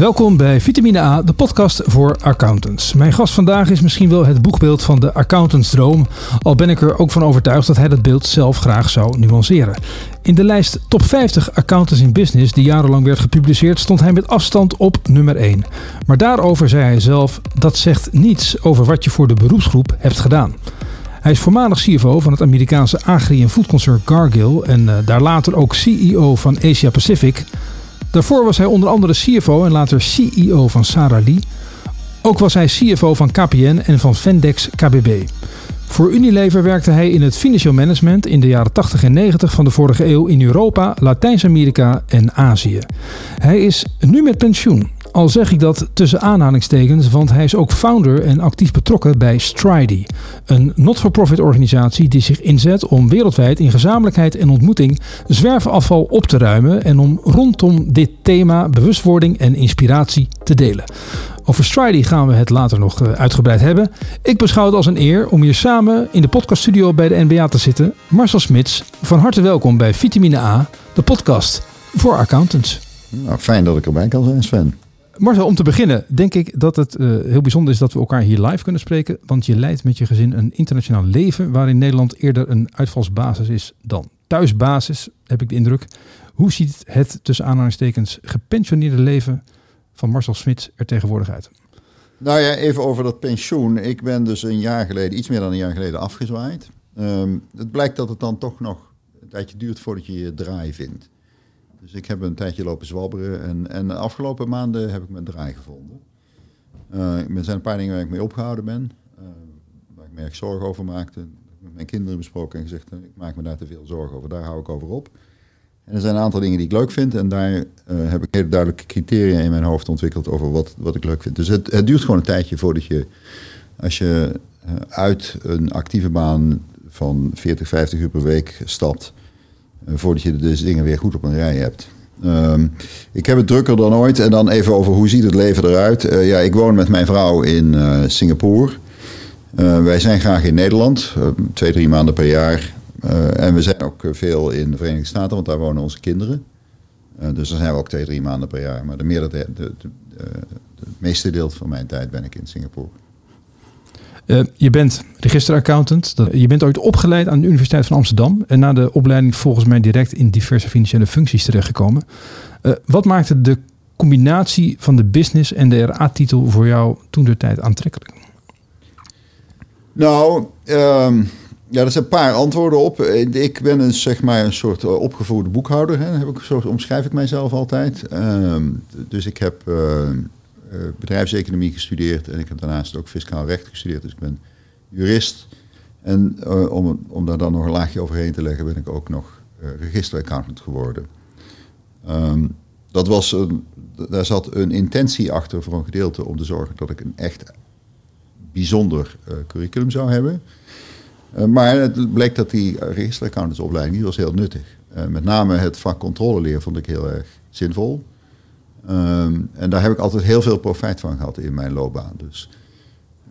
Welkom bij Vitamine A, de podcast voor accountants. Mijn gast vandaag is misschien wel het boegbeeld van de accountantsdroom, al ben ik er ook van overtuigd dat hij dat beeld zelf graag zou nuanceren. In de lijst Top 50 Accountants in Business, die jarenlang werd gepubliceerd, stond hij met afstand op nummer 1. Maar daarover zei hij zelf: dat zegt niets over wat je voor de beroepsgroep hebt gedaan. Hij is voormalig CFO van het Amerikaanse agri- en foodconcern Cargill en uh, daar later ook CEO van Asia Pacific. Daarvoor was hij onder andere CFO en later CEO van Sara Lee. Ook was hij CFO van KPN en van Vendex KBB. Voor Unilever werkte hij in het financieel management in de jaren 80 en 90 van de vorige eeuw in Europa, Latijns-Amerika en Azië. Hij is nu met pensioen. Al zeg ik dat tussen aanhalingstekens, want hij is ook founder en actief betrokken bij Stridy, een not-for-profit organisatie die zich inzet om wereldwijd in gezamenlijkheid en ontmoeting zwerfafval op te ruimen en om rondom dit thema bewustwording en inspiratie te delen. Over Stridy gaan we het later nog eh, uitgebreid hebben. Ik beschouw het als een eer om hier samen in de podcaststudio bij de NBA te zitten. Marcel Smits, van harte welkom bij Vitamine A, de podcast voor accountants. Nou, fijn dat ik erbij kan zijn, Sven. Marcel, om te beginnen denk ik dat het uh, heel bijzonder is dat we elkaar hier live kunnen spreken. Want je leidt met je gezin een internationaal leven waarin Nederland eerder een uitvalsbasis is dan thuisbasis, heb ik de indruk. Hoe ziet het tussen aanhalingstekens gepensioneerde leven van Marcel Smits er tegenwoordig uit? Nou ja, even over dat pensioen. Ik ben dus een jaar geleden, iets meer dan een jaar geleden, afgezwaaid. Um, het blijkt dat het dan toch nog een tijdje duurt voordat je je draai vindt. Dus ik heb een tijdje lopen zwabberen en, en de afgelopen maanden heb ik mijn draai gevonden. Uh, er zijn een paar dingen waar ik mee opgehouden ben, uh, waar ik me erg zorgen over maakte. Met mijn kinderen besproken en gezegd, ik maak me daar te veel zorgen over, daar hou ik over op. En er zijn een aantal dingen die ik leuk vind en daar heb ik hele duidelijke criteria in mijn hoofd ontwikkeld over wat, wat ik leuk vind. Dus het, het duurt gewoon een tijdje voordat je, als je uit een actieve baan van 40, 50 uur per week stapt, voordat je de dingen weer goed op een rij hebt. Um, ik heb het drukker dan ooit. En dan even over hoe ziet het leven eruit. Uh, ja, ik woon met mijn vrouw in uh, Singapore. Uh, wij zijn graag in Nederland, twee, drie maanden per jaar. en we zijn ook veel in de Verenigde Staten, want daar wonen onze kinderen. dus dan zijn we ook twee, drie maanden per jaar. Maar de, de, de, de, meeste deel van mijn tijd ben ik in Singapore. Uh, je bent registeraccountant. Je bent ooit opgeleid aan de Universiteit van Amsterdam. En na de opleiding volgens mij direct in diverse financiële functies terechtgekomen. Uh, wat maakte de combinatie van de business en de RA-titel voor jou toen de tijd aantrekkelijk? Nou, um, ja, er zijn een paar antwoorden op. Ik ben een, zeg maar een soort opgevoerde boekhouder. Hè. Heb ik, zo omschrijf ik mijzelf altijd. Um, dus ik heb... Uh, bedrijfseconomie gestudeerd en ik heb daarnaast ook fiscaal recht gestudeerd. Dus ik ben jurist. En uh, om, om daar dan nog een laagje overheen te leggen, ben ik ook nog uh, registeraccountant geworden. Um, dat was een, daar zat een intentie achter voor een gedeelte om te zorgen dat ik een echt bijzonder curriculum zou hebben. maar het bleek dat die registeraccountantsopleiding die was heel nuttig. met name het vak controleleer vond ik heel erg zinvol. Um, en daar heb ik altijd heel veel profijt van gehad in mijn loopbaan. Dus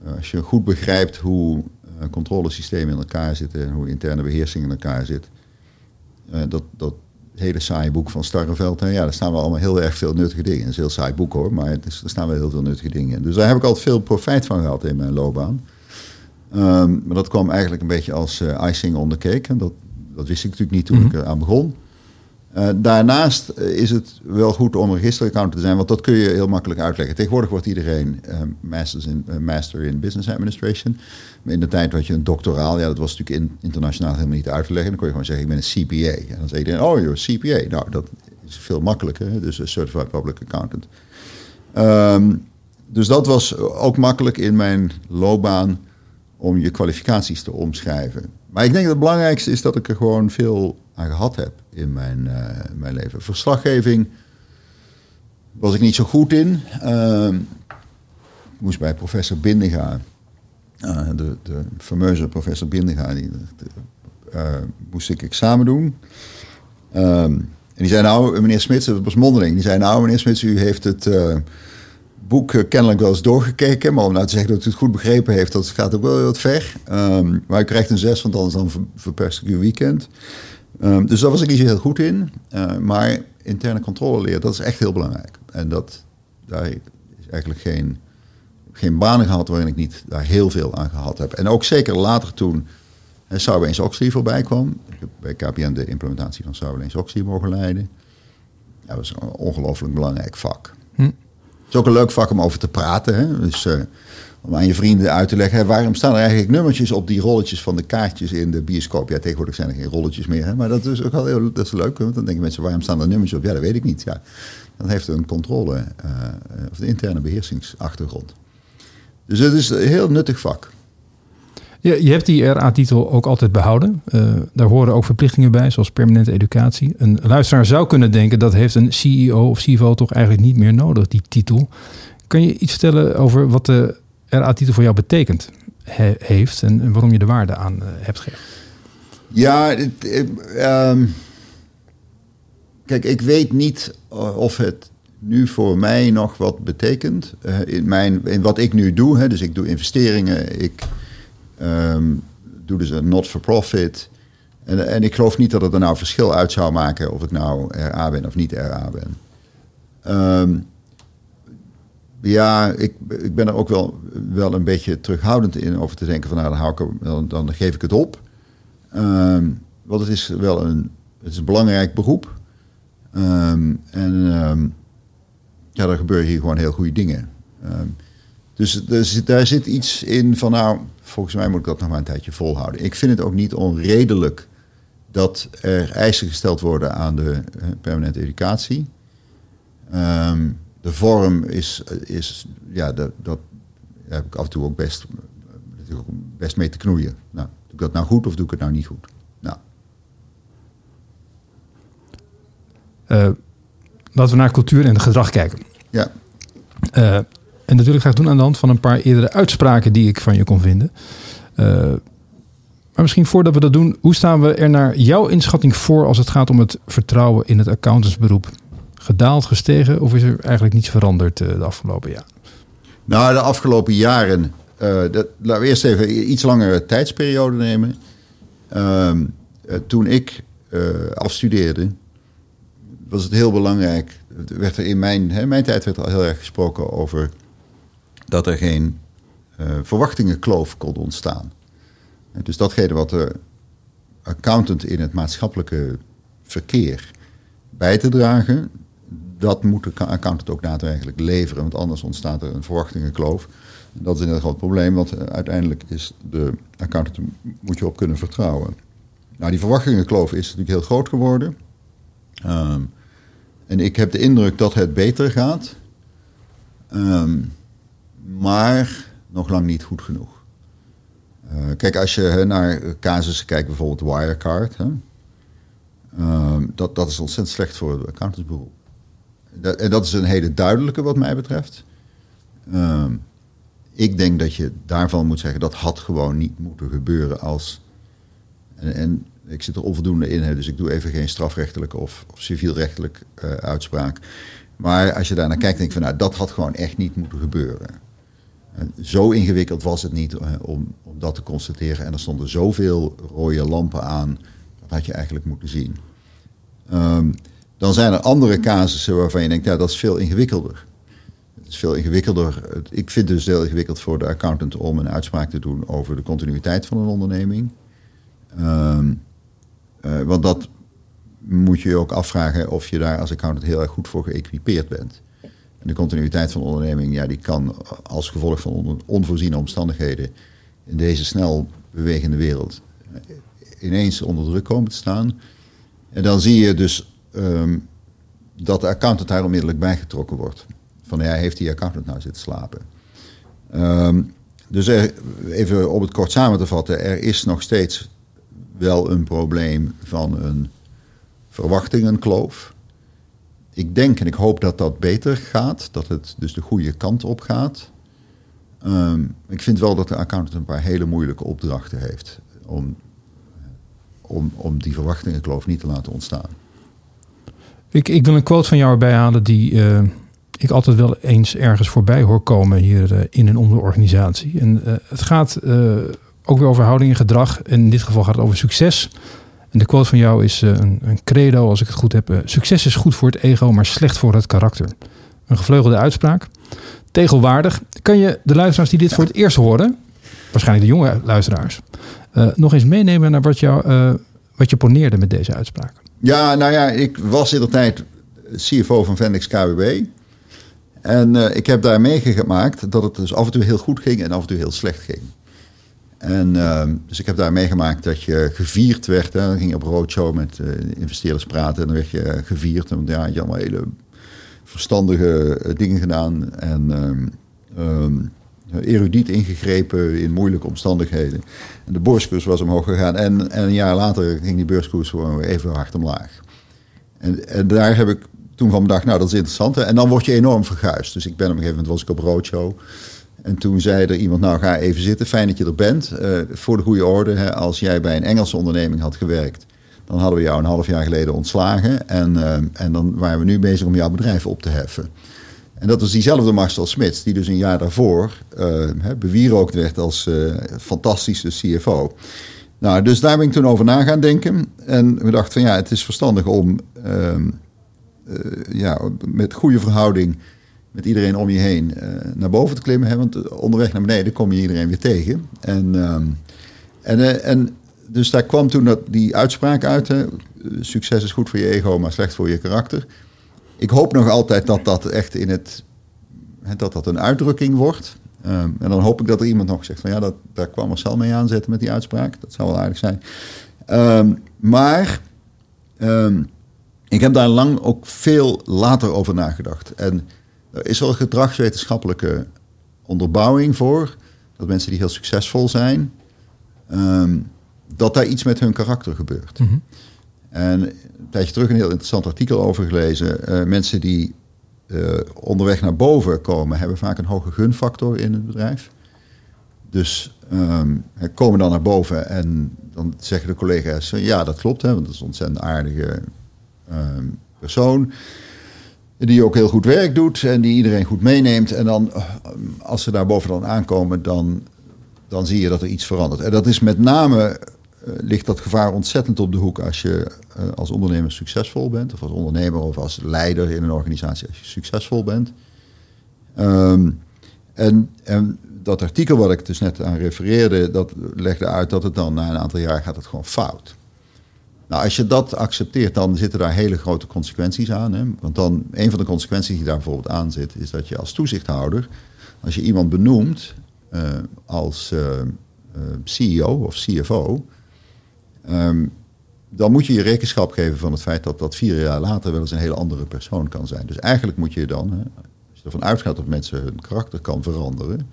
uh, als je goed begrijpt hoe uh, controlesystemen in elkaar zitten en hoe interne beheersing in elkaar zit, uh, dat, dat hele saaie boek van Starreveld, ja, daar staan wel allemaal heel erg veel nuttige dingen. Het is een heel saai boek hoor, maar het is, er staan wel heel veel nuttige dingen in. Dus daar heb ik altijd veel profijt van gehad in mijn loopbaan. Um, maar dat kwam eigenlijk een beetje als icing on the cake. En dat, dat wist ik natuurlijk niet toen mm -hmm. ik eraan begon. Uh, daarnaast is het wel goed om registeraccountant te zijn, want dat kun je heel makkelijk uitleggen. Tegenwoordig wordt iedereen uh, in, uh, master in business administration. Maar in de tijd had je een doctoraal, ja, dat was natuurlijk in, internationaal helemaal niet uit te leggen. Dan kon je gewoon zeggen, ik ben een CPA. En dan zei iedereen, oh, a CPA. Nou, dat is veel makkelijker, dus een Certified Public Accountant. Um, dus dat was ook makkelijk in mijn loopbaan om je kwalificaties te omschrijven. Maar ik denk dat het belangrijkste is dat ik er gewoon veel aan gehad heb in mijn, uh, mijn leven. Verslaggeving was ik niet zo goed in. Uh, ik moest bij professor Bindega, uh, de, de fameuze professor Bindega, die, de, moest ik examen doen. Um, en die zei nou, meneer Smits, dat was mondeling, die zei nou, meneer Smits, u heeft het boek kennelijk wel eens doorgekeken. Maar om nou te zeggen dat u het goed begrepen heeft, dat gaat ook wel wat ver. Um, maar u krijgt een zes, want anders dan verpest ik uw weekend. Um, dus daar was ik niet zo heel goed in. Uh, maar interne controle leren, dat is echt heel belangrijk. En dat, daar is eigenlijk geen, geen banen gehad waarin ik niet daar heel veel aan gehad heb. En ook zeker later toen Sarbanes Oxley voorbij kwam. Ik heb bij KPN de implementatie van Sarbanes Oxley mogen leiden. dat was een ongelooflijk belangrijk vak. Hm. Het is ook een leuk vak om over te praten. Hè? Dus, uh, om aan je vrienden uit te leggen, waarom staan er eigenlijk nummertjes op die rolletjes van de kaartjes in de bioscoop? Ja, tegenwoordig zijn er geen rolletjes meer, hè? maar dat is ook wel heel dat is leuk. Want dan denken mensen, waarom staan er nummertjes op? Ja, dat weet ik niet. Ja, dat heeft een controle, uh, of de interne beheersingsachtergrond. Dus het is een heel nuttig vak. Je, je hebt die RA-titel ook altijd behouden. Uh, daar horen ook verplichtingen bij, zoals permanente educatie. Een luisteraar zou kunnen denken dat heeft een CEO of CFO toch eigenlijk niet meer nodig, die titel. Kan je iets vertellen over wat de RA-titel voor jou betekent, heeft en, waarom je de waarde aan uh, hebt gegeven? Ja, uh, kijk, ik weet niet of het nu voor mij nog wat betekent. Uh, in, mijn, in wat ik nu doe, hè, dus ik doe investeringen, ik um, doe dus een not-for-profit. En, en ik geloof niet dat het er nou verschil uit zou maken of ik nou RA ben of niet RA ben. Um, ja, ik, ik ben er ook wel, wel een beetje terughoudend in over te denken van nou, dan, hou ik, dan, geef ik het op. Um, want het is wel een, het is een belangrijk beroep. Um, en um, ja, er gebeuren hier gewoon heel goede dingen. dus er zit, daar zit iets in van nou, volgens mij moet ik dat nog maar een tijdje volhouden. Ik vind het ook niet onredelijk dat er eisen gesteld worden aan de uh, permanente educatie. Um, de vorm is, is ja, dat, dat heb ik af en toe ook best, best mee te knoeien. Nou, doe ik dat nou goed of doe ik het nou niet goed? Nou. Uh, laten we naar cultuur en gedrag kijken. Ja. Uh, en natuurlijk ga ik doen aan de hand van een paar eerdere uitspraken die ik van je kon vinden. Uh, maar misschien voordat we dat doen, hoe staan we er naar jouw inschatting voor als het gaat om het vertrouwen in het accountantsberoep? Gedaald, gestegen? Of is er eigenlijk niets veranderd uh, de afgelopen jaren? Nou, de afgelopen jaren, uh, dat, laten we eerst even iets langere tijdsperiode nemen. Uh, toen ik afstudeerde, was het heel belangrijk. Werd er in mijn, hè, mijn tijd werd al heel erg gesproken over dat er geen verwachtingenkloof kon ontstaan. Dus datgene wat de accountant in het maatschappelijke verkeer bij te dragen, dat moet de accountant ook daadwerkelijk leveren, want anders ontstaat er een verwachtingenkloof. En dat is een heel groot probleem, want eh, uiteindelijk is de accountant, moet je op kunnen vertrouwen. Nou, die verwachtingenkloof is natuurlijk heel groot geworden. Um, en ik heb de indruk dat het beter gaat, um, maar nog lang niet goed genoeg. Uh, kijk, als je naar casussen kijkt, bijvoorbeeld Wirecard, um, dat, dat is ontzettend slecht voor het accountantsberoep en dat is een hele duidelijke wat mij betreft. Ehm, ik denk dat je daarvan moet zeggen dat had gewoon niet moeten gebeuren als. En, ik zit er onvoldoende in, dus ik doe even geen strafrechtelijke of, civielrechtelijke uh, uitspraak. Maar als je daarnaar kijkt, denk ik van nou, dat had gewoon echt niet moeten gebeuren. En zo ingewikkeld was het niet uh, om, om dat te constateren. En er stonden zoveel rode lampen aan. Dat had je eigenlijk moeten zien. Um, dan zijn er andere casussen waarvan je denkt, ja, dat is veel ingewikkelder. Het is veel ingewikkelder. Ik vind het dus heel ingewikkeld voor de accountant om een uitspraak te doen over de continuïteit van een onderneming. Um, uh, want dat moet je je ook afvragen of je daar als accountant heel erg goed voor geëquipeerd bent. En de continuïteit van een onderneming, ja, die kan als gevolg van onvoorziene omstandigheden in deze snel bewegende wereld ineens onder druk komen te staan. En dan zie je dus um, dat de accountant daar onmiddellijk bijgetrokken wordt. Van ja, heeft die accountant nou zitten slapen? Um, dus even om het kort samen te vatten, er is nog steeds wel een probleem van een verwachtingenkloof. Ik denk en ik hoop dat dat beter gaat, dat het dus de goede kant op gaat. Um, ik vind wel dat de accountant een paar hele moeilijke opdrachten heeft om, om, om die verwachtingenkloof niet te laten ontstaan. Ik, ik wil een quote van jou erbij halen die uh, ik altijd wel eens ergens voorbij hoor komen hier uh, in en om de organisatie. En uh, het gaat ook weer over houding en gedrag. En in dit geval gaat het over succes. En de quote van jou is een, een, credo, als ik het goed heb. succes is goed voor het ego, maar slecht voor het karakter. Een gevleugelde uitspraak. Tegelwaardig. Kan je de luisteraars die dit voor het eerst horen, waarschijnlijk de jonge luisteraars, nog eens meenemen naar wat, wat je poneerde met deze uitspraak? Ja, nou ja, ik was in de tijd CFO van Vendix KWB. En uh, ik heb daar meegemaakt dat het dus af en toe heel goed ging en af en toe heel slecht ging. En uh, dus ik heb daar meegemaakt dat je gevierd werd. Dan ging je op roadshow met uh, investeerders praten en dan werd je gevierd. Want ja, je allemaal hele verstandige dingen gedaan. En um, erudiet ingegrepen in moeilijke omstandigheden. En de beurskoers was omhoog gegaan. En, en een jaar later ging die beurskoers gewoon weer even hard omlaag. En, en daar heb ik toen van bedacht, nou dat is interessant. En dan word je enorm verguisd. Dus ik ben op een gegeven moment was ik op roadshow. En toen zei er iemand, nou ga even zitten, fijn dat je er bent. Uh, voor de goede orde, hè, als jij bij een Engelse onderneming had gewerkt... dan hadden we jou een half jaar geleden ontslagen. En, uh, en dan waren we nu bezig om jouw bedrijf op te heffen. En dat was diezelfde Marcel Smits, die dus een jaar daarvoor uh, bewierookt werd als fantastische CFO. Nou, dus daar ben ik toen over na gaan denken. En we dachten van ja, het is verstandig om ehm, ja, met goede verhouding met iedereen om je heen naar boven te klimmen. Hè? Want onderweg naar beneden kom je iedereen weer tegen. En, uh, en, en dus daar kwam toen dat, die uitspraak uit. Hè? Succes is goed voor je ego, maar slecht voor je karakter. Ik hoop nog altijd dat dat echt in het... Hè, dat dat een uitdrukking wordt. Um, en dan hoop ik dat er iemand nog zegt van... ja, dat, daar kwam Marcel mee aanzetten met die uitspraak. Dat zou wel aardig zijn. Um, maar... Um, ik heb daar lang ook veel later over nagedacht. En er is wel gedragswetenschappelijke onderbouwing voor. Dat mensen die heel succesvol zijn, dat daar iets met hun karakter gebeurt. Mm -hmm. En een tijdje terug een heel interessant artikel over gelezen. Uh, mensen die uh, onderweg naar boven komen, hebben vaak een hoge gunfactor in het bedrijf. Dus um, komen dan naar boven en dan zeggen de collega's: ja, dat klopt, hè, want dat is een ontzettend aardige um, persoon die ook heel goed werk doet en die iedereen goed meeneemt. En dan, als ze daarboven dan aankomen, dan, dan zie je dat er iets verandert. En dat is met name, ligt dat gevaar ontzettend op de hoek als je uh, als ondernemer succesvol bent. Of als ondernemer of als leider in een organisatie als je succesvol bent. Um, en, dat artikel wat ik dus net aan refereerde, dat legde uit dat het dan na een aantal jaar gaat het gewoon fout. Nou, als je dat accepteert, dan zitten daar hele grote consequenties aan. Hè? Want dan, een van de consequenties die daar bijvoorbeeld aan zit, is dat je als toezichthouder, als je iemand benoemt uh, als CEO of CFO, um, dan moet je je rekenschap geven van het feit dat dat vier jaar later wel eens een hele andere persoon kan zijn. Dus eigenlijk moet je dan, als je ervan uitgaat dat mensen hun karakter kan veranderen,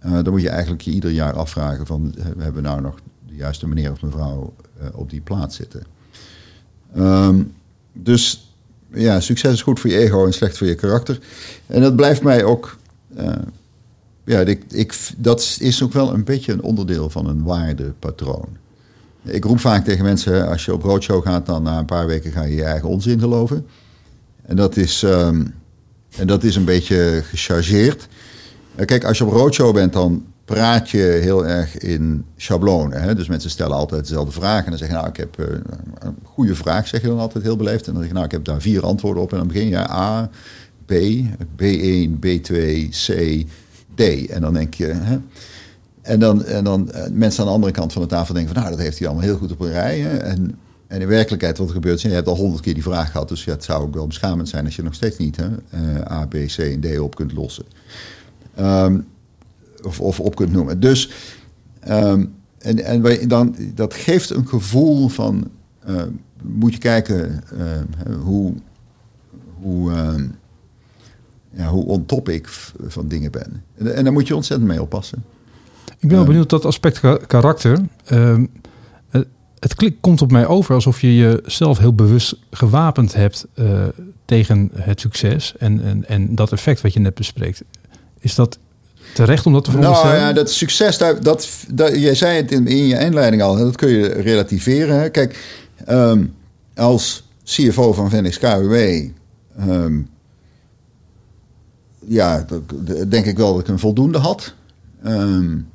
dan moet je eigenlijk je ieder jaar afvragen van, we hebben nou nog de juiste meneer of mevrouw uh, op die plaats zitten. Um, dus ja, succes is goed voor je ego en slecht voor je karakter. En dat blijft mij ook. Ja, ik, ik, dat is ook wel een beetje een onderdeel van een waardepatroon. Ik roep vaak tegen mensen: als je op roadshow gaat, dan na een paar weken ga je je eigen onzin geloven. En dat is, um, en dat is een beetje gechargeerd. Kijk, als je op roadshow bent, dan praat je heel erg in schablonen. Hè? Dus mensen stellen altijd dezelfde vraag. En dan zeggen nou, ik heb uh, een goede vraag, zeg je dan altijd heel beleefd. En dan zeg je, nou, ik heb daar vier antwoorden op. En dan begin je A, B, B1, B2, C, D. En dan denk je... Hè? En dan, en dan uh, mensen aan de andere kant van de tafel denken van... nou, dat heeft hij allemaal heel goed op een rij. Hè? En, en in werkelijkheid wat er gebeurt... je hebt al honderd keer die vraag gehad... dus ja, het zou ook wel beschamend zijn als je nog steeds niet hè, uh, A, B, C en D op kunt lossen. Um, of, of op kunt noemen. Dus um, en, en dan, dat geeft een gevoel van, uh, moet je kijken hoe, hoe, uh, ja, hoe on ik van dingen ben. En, en daar moet je ontzettend mee oppassen. Ik ben wel benieuwd dat aspect karakter. Ehm, het klik, komt op mij over alsof je jezelf heel bewust gewapend hebt uh, tegen het succes en, en, en dat effect wat je net bespreekt. Is dat terecht om dat te veronderstellen? Nou ja, dat succes, dat, dat, dat, jij zei het in, in je inleiding al, dat kun je relativeren. Hè. Kijk, um, als CFO van Venix KWW, um, ja, dat, denk ik wel dat ik een voldoende had. Um,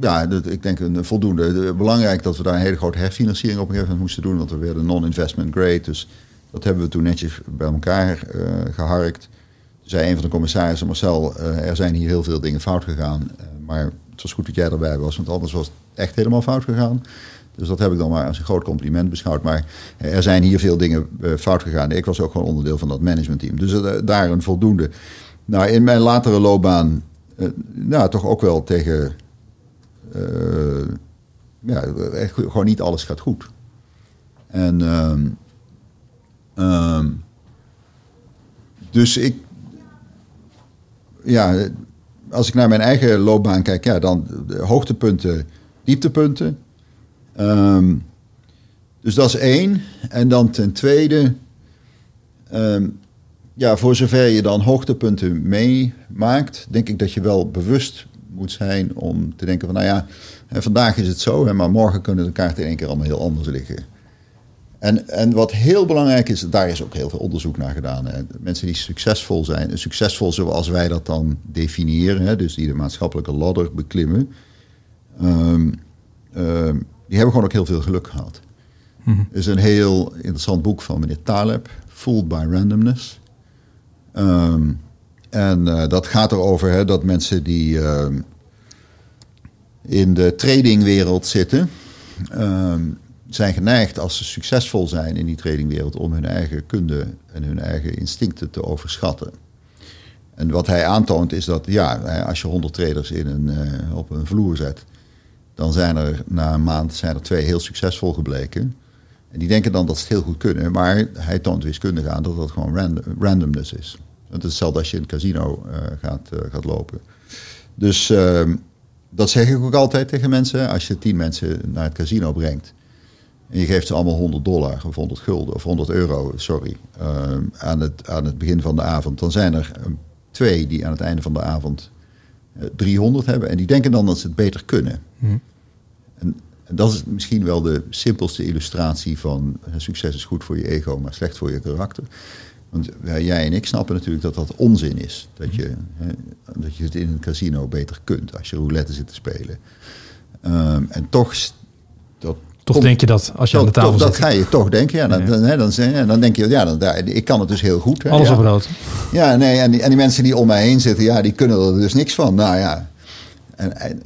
ja, dat, ik denk een voldoende. Belangrijk dat we daar een hele grote herfinanciering op een gegeven moment moesten doen, want we werden non-investment grade. Dus Dat hebben we toen netjes bij elkaar uh, geharkt. Zei een van de commissarissen, Marcel, uh, er zijn hier heel veel dingen fout gegaan. Uh, maar het was goed dat jij erbij was, want anders was het echt helemaal fout gegaan. Dus dat heb ik dan maar als een groot compliment beschouwd. Maar er zijn hier veel dingen fout gegaan. Ik was ook gewoon onderdeel van dat managementteam. Dus daar een voldoende. Nou, in mijn latere loopbaan, nou, toch ook wel tegen ja, echt, gewoon niet alles gaat goed. En um, um, dus ik, ja, als ik naar mijn eigen loopbaan kijk, ja, dan hoogtepunten, dieptepunten. Um, dus dat is één. En dan ten tweede, ja, voor zover je dan hoogtepunten meemaakt, denk ik dat je wel bewust moet zijn om te denken van, nou ja, vandaag is het zo, maar morgen kunnen de kaarten in één keer allemaal heel anders liggen. En, en wat heel belangrijk is, daar is ook heel veel onderzoek naar gedaan. Hè. Mensen die succesvol zijn, succesvol zoals wij dat dan definiëren, hè, dus die de maatschappelijke ladder beklimmen, um, um, die hebben gewoon ook heel veel geluk gehad. Mm Er is een heel interessant boek van meneer Taleb, Fooled by Randomness. Um, en uh, dat gaat erover hè, dat mensen die in de tradingwereld zitten, zijn geneigd als ze succesvol zijn in die tradingwereld om hun eigen kunde en hun eigen instincten te overschatten. En wat hij aantoont is dat ja, als je 100 traders in een, uh, op een vloer zet, dan zijn er na een maand zijn er twee heel succesvol gebleken. En die denken dan dat ze het heel goed kunnen, maar hij toont wiskundig aan dat dat gewoon random, randomness is. Het is hetzelfde als je in een casino uh, gaat, uh, gaat lopen. Dus ehm, dat zeg ik ook altijd tegen mensen. Als je tien mensen naar het casino brengt en je geeft ze allemaal 100 dollar of 100 gulden of 100 euro, sorry, uh, aan, het, aan het begin van de avond. Dan zijn er twee die aan het einde van de avond uh, eh, 300 hebben. En die denken dan dat ze het beter kunnen. Hm. En, en, dat is misschien wel de simpelste illustratie van succes is goed voor je ego, maar slecht voor je karakter. Want jij en ik snappen natuurlijk dat dat onzin is. Dat je, dat je het in een casino beter kunt als je roulette zit te spelen. Um, en toch, dat, toch denk je dat als je aan de tafel zit? Dat ga je toch denken. Ja, dan, Dan, dan, dan, denk je, ja, dan, ik kan het dus heel goed. Hè, Alles ja. op rood. Ja, nee, en die, en die mensen die om mij heen zitten, ja, die kunnen er dus niks van. Nou ja, en, en,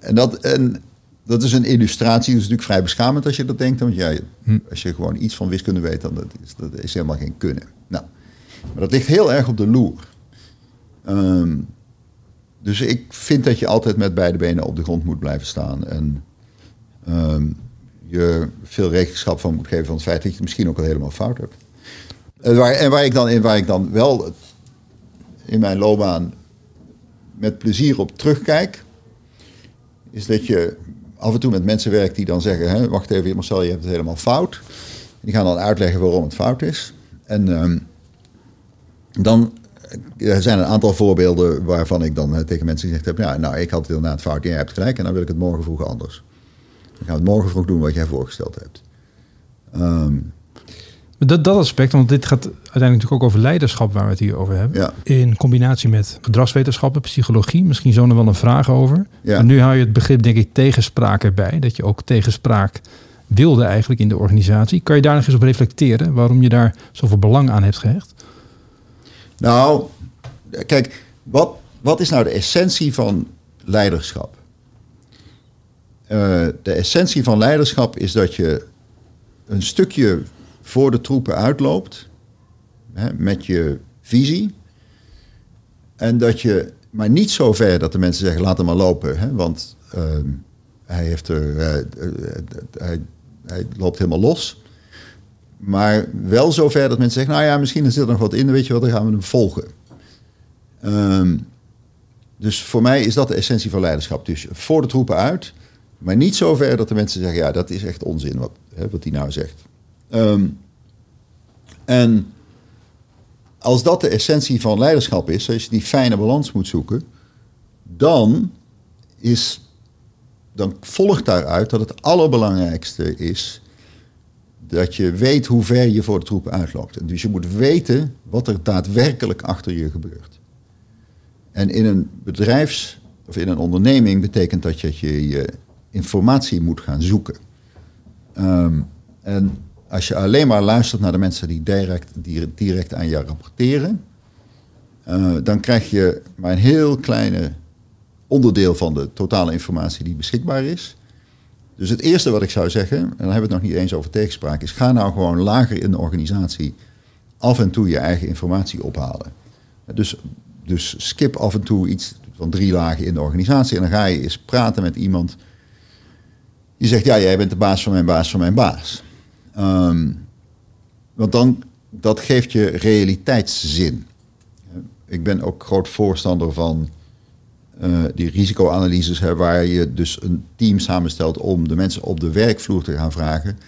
en dat, en dat is een illustratie. Dat is natuurlijk vrij beschamend als je dat denkt. Want ja, hm. als je gewoon iets van wiskunde weet, dan dat is dat is helemaal geen kunnen. Nou, maar dat ligt heel erg op de loer. Um, dus ik vind dat je altijd met beide benen op de grond moet blijven staan. En um, je veel rekenschap van moet geven van het feit dat je het misschien ook al helemaal fout hebt. En waar, en waar, ik, dan, in, waar ik dan wel in mijn loopbaan met plezier op terugkijk, is dat je af en toe met mensen werkt die dan zeggen: hè, Wacht even, Marcel, je hebt het helemaal fout. Die gaan dan uitleggen waarom het fout is. En um, dan er zijn een aantal voorbeelden waarvan ik dan tegen mensen gezegd heb: ja, Nou, ik had het inderdaad fout, jij hebt gelijk, en dan wil ik het morgen vroeg anders. Dan gaan we het morgen vroeg doen wat jij voorgesteld hebt. Um, dat, dat aspect, want dit gaat uiteindelijk natuurlijk ook over leiderschap waar we het hier over hebben. Ja. In combinatie met gedragswetenschappen, psychologie, misschien zo nog wel een vraag over. Ja. En nu hou je het begrip, denk ik, tegenspraak erbij. Dat je ook tegenspraak wilde eigenlijk in de organisatie. Kan je daar nog eens op reflecteren waarom je daar zoveel belang aan hebt gehecht? Nou, kijk, wat, wat is nou de essentie van leiderschap? Uh, de essentie van leiderschap is dat je een stukje voor de troepen uitloopt hè, met je visie. En dat je, maar niet zo ver dat de mensen zeggen: laat hem maar lopen, hè, want uh, hij, heeft er, uh, hij, hij loopt helemaal los. Maar wel zo ver dat mensen zeggen: nou ja, misschien zit er nog wat in, weet je wat, dan gaan we hem volgen. Um, dus voor mij is dat de essentie van leiderschap. Dus voor de troepen uit. Maar niet zover dat de mensen zeggen, ja, dat is echt onzin wat, wat hij nou zegt. Um, en als dat de essentie van leiderschap is, als je die fijne balans moet zoeken, dan, is, dan volgt daaruit dat het allerbelangrijkste is dat je weet hoe ver je voor de troepen uitloopt. Dus je moet weten wat er daadwerkelijk achter je gebeurt. En in een bedrijfs- of in een onderneming betekent dat je je informatie moet gaan zoeken. Um, en als je alleen maar luistert naar de mensen die direct, die direct aan je rapporteren, uh, dan krijg je maar een heel kleine onderdeel van de totale informatie die beschikbaar is. Dus het eerste wat ik zou zeggen, en dan hebben we het nog niet eens over tegenspraak, is ga nou gewoon lager in de organisatie af en toe je eigen informatie ophalen. Dus, dus skip af en toe iets van drie lagen in de organisatie en dan ga je eens praten met iemand die zegt, ja, jij bent de baas van mijn baas van mijn baas. Um, want dan, dat geeft je realiteitszin. Ik ben ook groot voorstander van uh, die risicoanalyses, hè, waar je dus een team samenstelt om de mensen op de werkvloer te gaan vragen.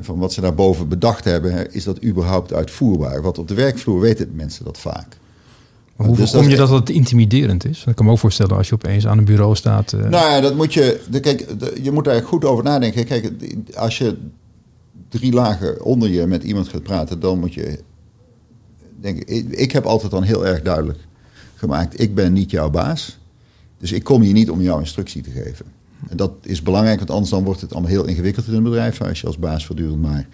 Van wat ze daarboven bedacht hebben, is dat überhaupt uitvoerbaar? Want op de werkvloer weten mensen dat vaak. Maar hoe dus voorkom je dat het intimiderend is? Ik kan me ook voorstellen als je opeens aan een bureau staat. Uh... Nou ja, dat moet je. Kijk, je moet daar goed over nadenken. Kijk, als je drie lagen onder je met iemand gaat praten, dan moet je. Denk ik, ik heb altijd dan heel erg duidelijk gemaakt: ik ben niet jouw baas. Dus ik kom hier niet om jouw instructie te geven. En dat is belangrijk, want anders dan wordt het allemaal heel ingewikkeld in een bedrijf. Als je als baas voortdurend maar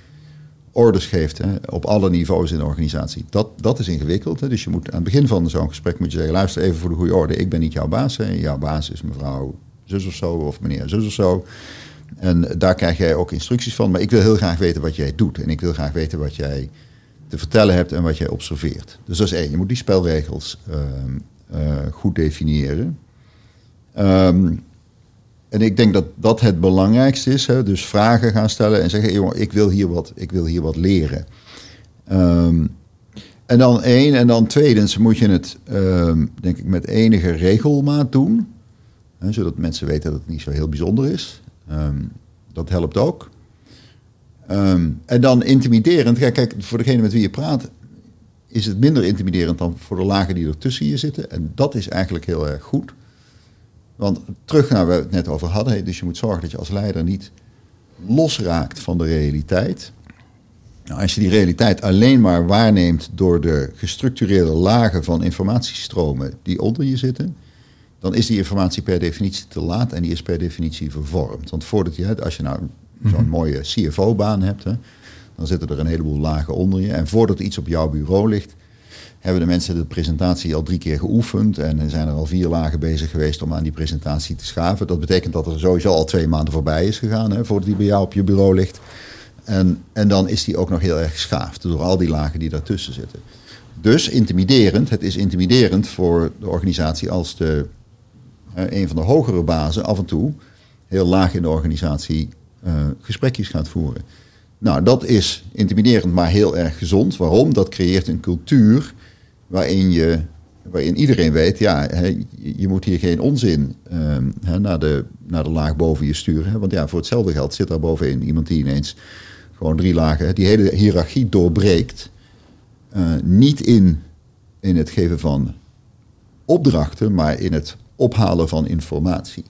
orders geeft hè, op alle niveaus in de organisatie. Dat, dat is ingewikkeld. Hè. Dus je moet aan het begin van zo'n gesprek moet je zeggen: luister even voor de goede orde. Ik ben niet jouw baas. Hè. Jouw baas is mevrouw zus of zo, of meneer zus of zo. En daar krijg jij ook instructies van. Maar ik wil heel graag weten wat jij doet. En ik wil graag weten wat jij te vertellen hebt en wat jij observeert. Dus dat is één. Je moet die spelregels uh, uh, goed definiëren. Um, en ik denk dat dat het belangrijkste is. Hè? Dus vragen gaan stellen en zeggen: ik wil hier wat, ik wil hier wat leren. Um, en dan één. En dan tweedens moet je het, denk ik, met enige regelmaat doen. Hè, zodat mensen weten dat het niet zo heel bijzonder is. Um, dat helpt ook. en dan intimiderend. Kijk, kijk, voor degene met wie je praat, is het minder intimiderend dan voor de lagen die er tussen je zitten. En dat is eigenlijk heel erg goed. Want terug naar waar we het net over hadden, dus je moet zorgen dat je als leider niet losraakt van de realiteit. Nou, als je die realiteit alleen maar waarneemt door de gestructureerde lagen van informatiestromen die onder je zitten, dan is die informatie per definitie te laat en die is per definitie vervormd. Want voordat je, als je nou zo'n mhm. mooie CFO-baan hebt, hè, dan zitten er een heleboel lagen onder je. En voordat iets op jouw bureau ligt, hebben de mensen de presentatie al drie keer geoefend en zijn er al vier lagen bezig geweest om aan die presentatie te schaven. Dat betekent dat er sowieso al twee maanden voorbij is gegaan hè, voordat die bij jou op je bureau ligt. En, en dan is die ook nog heel erg geschaafd door al die lagen die daartussen zitten. Dus intimiderend, het is intimiderend voor de organisatie als de, een van de hogere bazen af en toe heel laag in de organisatie uh, gesprekjes gaat voeren. Nou, dat is intimiderend, maar heel erg gezond. Waarom? Dat creëert een cultuur waarin, je, waarin iedereen weet, ja, je moet hier geen onzin uh, naar, de, naar de laag boven je sturen. Want ja, voor hetzelfde geld zit daar bovenin iemand die ineens gewoon drie lagen, die hele hiërarchie doorbreekt. Niet in, in het geven van opdrachten, maar in het ophalen van informatie.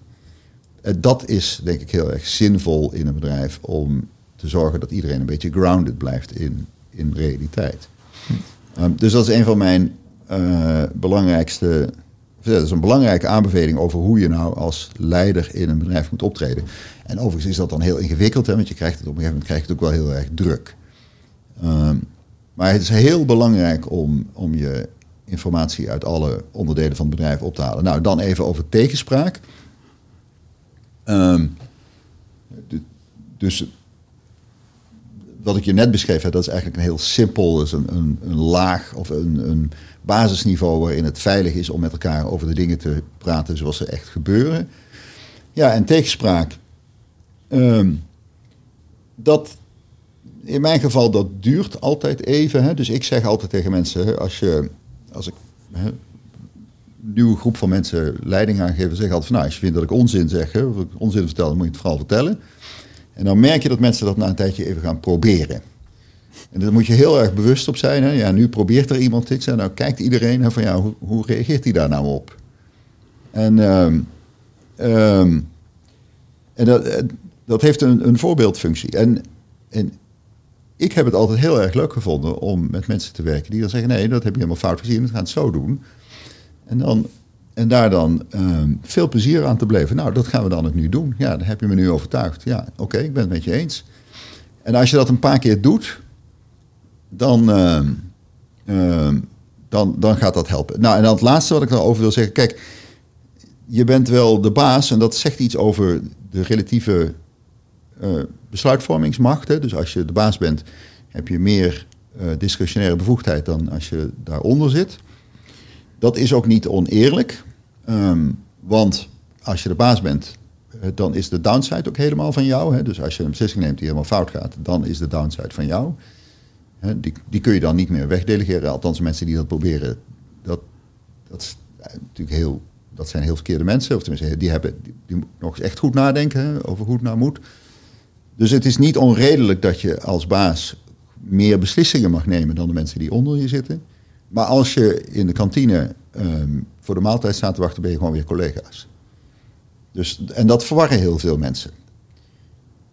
Uh, dat is denk ik heel erg zinvol in een bedrijf om te zorgen dat iedereen een beetje grounded blijft in, in realiteit. Hm. Ehm, dus dat is een van mijn uh, belangrijkste. Dat is een belangrijke aanbeveling over hoe je nou als leider in een bedrijf moet optreden. En overigens is dat dan heel ingewikkeld, hè, want je krijgt het op een gegeven moment krijg je het ook wel heel erg druk. Um, maar het is heel belangrijk om, om je informatie uit alle onderdelen van het bedrijf op te halen. Nou, dan even over tegenspraak. Um, dus wat ik je net beschreef, dat is eigenlijk een heel simpel, is een, een, een laag of een, een, basisniveau waarin het veilig is om met elkaar over de dingen te praten zoals ze echt gebeuren. Ja, en tegenspraak. Ehm, dat, in mijn geval, dat duurt altijd even. Hè? Dus ik zeg altijd tegen mensen, als, je, als ik hè, een nieuwe groep van mensen leiding aan geef, zeg altijd van, nou, als je vindt dat ik onzin zeg, hè, of ik onzin vertel, dan moet je het vooral vertellen. En dan merk je dat mensen dat na een tijdje even gaan proberen. En daar moet je heel erg bewust op zijn. Hè? Ja, nu probeert er iemand iets. En nou kijkt iedereen hè, van ja, hoe, reageert hij daar nou op? En, um, um, en dat, eh, dat heeft een, een voorbeeldfunctie. En, en ik heb het altijd heel erg leuk gevonden om met mensen te werken die dan zeggen: nee, dat heb je helemaal fout gezien, we gaan het zo doen. En dan en daar dan ehm, veel plezier aan te beleven. Nou, dat gaan we dan ook nu doen. Ja, daar heb je me nu overtuigd. Ja, oké, ik ben het met je eens. En als je dat een paar keer doet, dan, uh, uh, dan, dan gaat dat helpen. Nou, en dan het laatste wat ik daarover wil zeggen. Kijk, je bent wel de baas en dat zegt iets over de relatieve uh, besluitvormingsmacht. Hè? Dus als je de baas bent, heb je meer uh, discretionaire bevoegdheid dan als je daaronder zit. Dat is ook niet oneerlijk, um, want als je de baas bent, uh, dan is de downside ook helemaal van jou. Hè? Dus als je een beslissing neemt die helemaal fout gaat, dan is de downside van jou. Hè? Die, die kun je dan niet meer wegdelegeren. Althans, mensen die dat proberen, dat, dat is natuurlijk heel dat zijn heel verkeerde mensen. Of tenminste, die, hebben, die, nog eens echt goed nadenken over hoe het nou moet. Dus het is niet onredelijk dat je als baas meer beslissingen mag nemen dan de mensen die onder je zitten. Maar als je in de kantine um, voor de maaltijd staat te wachten, ben je gewoon weer collega's. Dus, en dat verwarren heel veel mensen.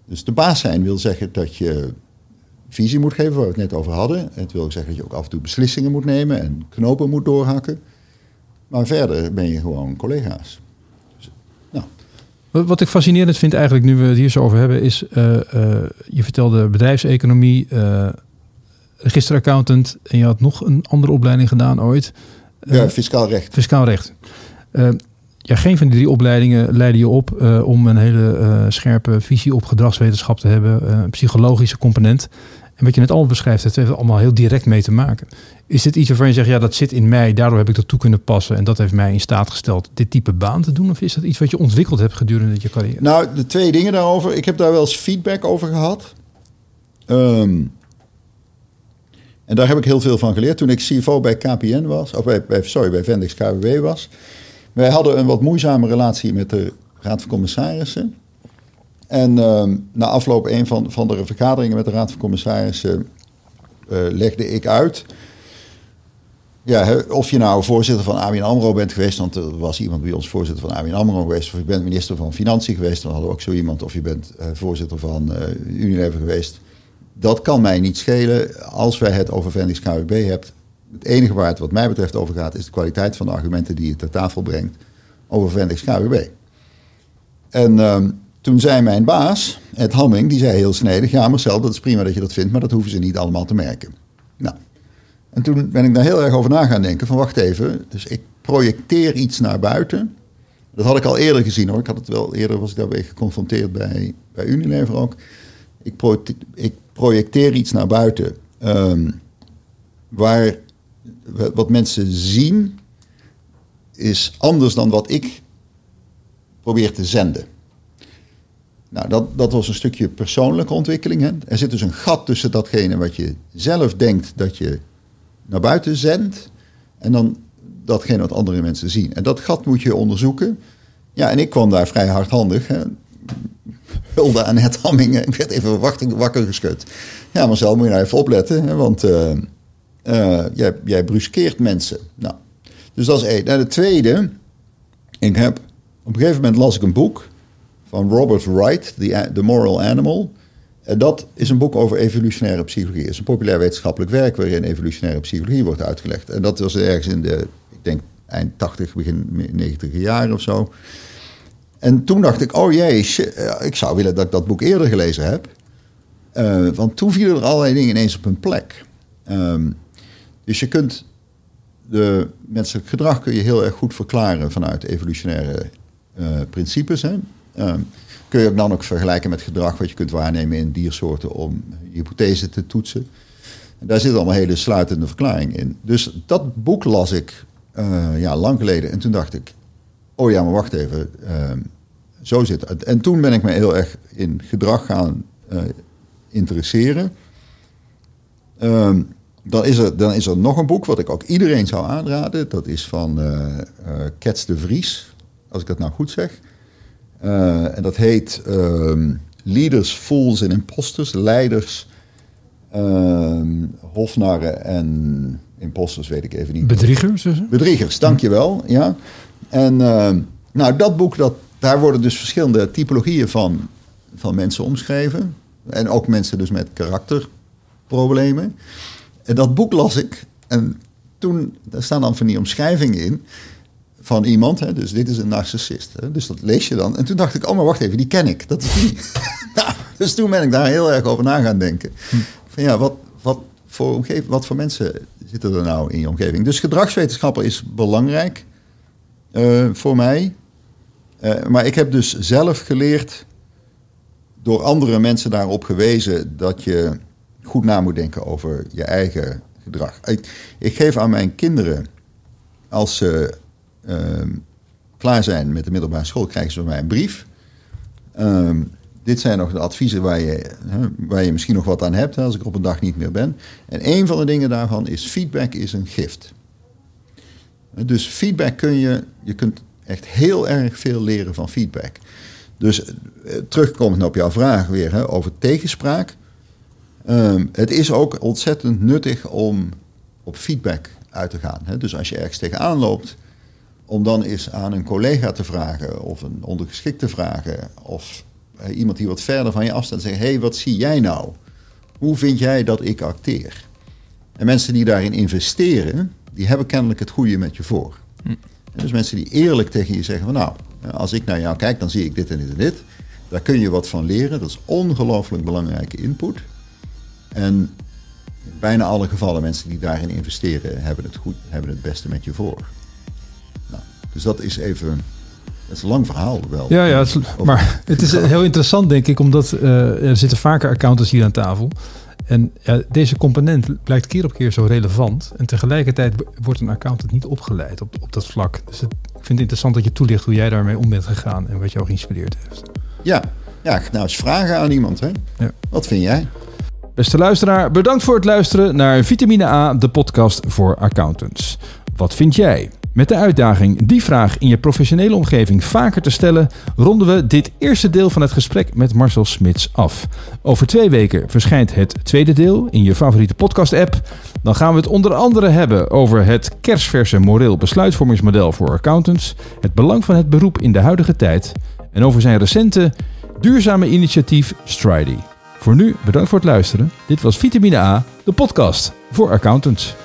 Dus de baas zijn wil zeggen dat je visie moet geven, waar we het net over hadden. Het wil zeggen dat je ook af en toe beslissingen moet nemen en knopen moet doorhakken. Maar verder ben je gewoon collega's. Wat ik fascinerend vind eigenlijk, nu we het hier zo over hebben, is... Uh, uh, je vertelde bedrijfseconomie, uh, registeraccountant... en je had nog een andere opleiding gedaan ooit. ja, fiscaal recht. Fiscaal recht. ja, geen van die drie opleidingen leidde je op om een hele scherpe visie op gedragswetenschap te hebben. een psychologische component. En wat je net allemaal beschrijft, het heeft allemaal heel direct mee te maken. Is dit iets waarvan je zegt, ja, dat zit in mij, daardoor heb ik dat toe kunnen passen en dat heeft mij in staat gesteld dit type baan te doen? Of is dat iets wat je ontwikkeld hebt gedurende je carrière? Nou, de twee dingen daarover. Ik heb daar wel eens feedback over gehad. Um, en daar heb ik heel veel van geleerd. Toen ik CFO bij KPN was, of bij, sorry, bij Vendix KWW was. Wij hadden een wat moeizame relatie met de Raad van Commissarissen. En uh, na afloop een van, van de vergaderingen met de Raad van Commissarissen uh, legde ik uit. Ja, of je nou voorzitter van ABN AMRO bent geweest, want er was iemand bij ons voorzitter van ABN AMRO geweest, of je bent minister van Financiën geweest, dan hadden we ook zo iemand, of je bent uh, voorzitter van uh, Unilever geweest. Dat kan mij niet schelen als wij het over Vendix KWB hebben. Het enige waar het wat mij betreft over gaat, is de kwaliteit van de argumenten die je ter tafel brengt over Vendix KWB. En uh, toen zei mijn baas, Ed Hamming, die zei heel snedig... ja Marcel, dat is prima dat je dat vindt, maar dat hoeven ze niet allemaal te merken. En toen ben ik daar heel erg over na gaan denken van wacht even... dus ik projecteer iets naar buiten. Dat had ik al eerder gezien hoor. Ik had het wel eerder, was ik daarbij geconfronteerd bij, bij Unilever ook. Ik, ik projecteer iets naar buiten... Um, waar wat mensen zien is anders dan wat ik probeer te zenden. Nou, dat, dat was een stukje persoonlijke ontwikkeling. Hè. Er zit dus een gat tussen datgene wat je zelf denkt dat je naar buiten zendt. En dan datgene wat andere mensen zien. En dat gat moet je onderzoeken. Ja, en ik kwam daar vrij hardhandig. Hè. Hulde aan het Hammingen. Ik werd even wakker, geschud. Ja, maar zelf moet je nou even opletten. Hè, want uh, uh, jij, jij bruskeert mensen. Nou, dus dat is één. En de tweede. Ik heb, op een gegeven moment las ik een boek van Robert Wright, The, The Moral Animal. En dat is een boek over evolutionaire psychologie. Het is een populair wetenschappelijk werk waarin evolutionaire psychologie wordt uitgelegd. En dat was ergens in de, ik denk, eind 80, begin 90 jaren of zo. En toen dacht ik, oh jee, shit, ik zou willen dat ik dat boek eerder gelezen heb. Uh, want toen vielen er allerlei dingen ineens op hun plek. Um, dus je kunt de menselijk gedrag kun je heel erg goed verklaren vanuit evolutionaire principes. Hè. Um, kun je dan ook vergelijken met gedrag wat je kunt waarnemen in diersoorten om hypothese te toetsen. En daar zit allemaal hele sluitende verklaring in. Dus dat boek las ik uh, ja, lang geleden en toen dacht ik, oh ja, maar wacht even, uh, zo zit het. En toen ben ik me heel erg in gedrag gaan uh, interesseren. Um, dan, is er, dan is er nog een boek wat ik ook iedereen zou aanraden. Dat is van Kets de Vries, als ik dat nou goed zeg. Uh, en dat heet um, Leaders, Fools en Imposters. Leiders, um, hofnarren en imposters, weet ik even niet. Bedriegers? Dus? Bedriegers, dankjewel. Ja. En uh, nou, dat boek, dat, daar worden dus verschillende typologieën van, van mensen omschreven. En ook mensen dus met karakterproblemen. En dat boek las ik. En toen, daar staan dan van die omschrijvingen in van iemand. Hè, dus dit is een narcissist. Hè, dus dat lees je dan. En toen dacht ik, oh maar wacht even, die ken ik. Dat is die. Dus toen ben ik daar heel erg over na gaan denken. Van ja, wat, wat, voor omgeving, wat voor mensen zitten er nou in je omgeving? Dus gedragswetenschapper is belangrijk uh, voor mij. Uh, maar ik heb dus zelf geleerd, door andere mensen daarop gewezen, dat je goed na moet denken over je eigen gedrag. Ik, ik geef aan mijn kinderen, als ze klaar zijn met de middelbare school, krijgen ze van mij een brief. Um, dit zijn nog de adviezen waar je, waar je misschien nog wat aan hebt als ik op een dag niet meer ben. En een van de dingen daarvan is feedback is een gift. Dus feedback kun je, je kunt echt heel erg veel leren van feedback. Dus eh, terugkomend op jouw vraag weer hè, over tegenspraak. Um, het is ook ontzettend nuttig om op feedback uit te gaan. Hè. Dus als je ergens tegenaan loopt, om dan eens aan een collega te vragen of een ondergeschikt te vragen of uh, iemand die wat verder van je afstaat en zeggen: hé, hey, wat zie jij nou? Hoe vind jij dat ik acteer? En mensen die daarin investeren, die hebben kennelijk het goede met je voor. Hm. Dus mensen die eerlijk tegen je zeggen: van, Nou, als ik naar jou kijk, dan zie ik dit en dit en dit. Daar kun je wat van leren. Dat is ongelooflijk belangrijke input. En bijna alle gevallen, mensen die daarin investeren, hebben het, goed, hebben het beste met je voor. Dus dat is even dat is een lang verhaal wel. Ja, ja het is, maar het is heel interessant denk ik, omdat uh, er zitten vaker accountants hier aan tafel. En ja, deze component blijkt keer op keer zo relevant. En tegelijkertijd wordt een accountant niet opgeleid op, op dat vlak. Dus het, ik vind het interessant dat je toelicht hoe jij daarmee om bent gegaan en wat jou geïnspireerd heeft. Ja, ja nou eens vragen aan iemand. Hè? Ja. Wat vind jij? Beste luisteraar, bedankt voor het luisteren naar Vitamine A, de podcast voor accountants. Wat vind jij? Met de uitdaging die vraag in je professionele omgeving vaker te stellen, ronden we dit eerste deel van het gesprek met Marcel Smits af. Over twee weken verschijnt het tweede deel in je favoriete podcast-app. Dan gaan we het onder andere hebben over het kerstverse moreel besluitvormingsmodel voor accountants, het belang van het beroep in de huidige tijd en over zijn recente duurzame initiatief Stridy. Voor nu bedankt voor het luisteren. Dit was Vitamine A, de podcast voor accountants.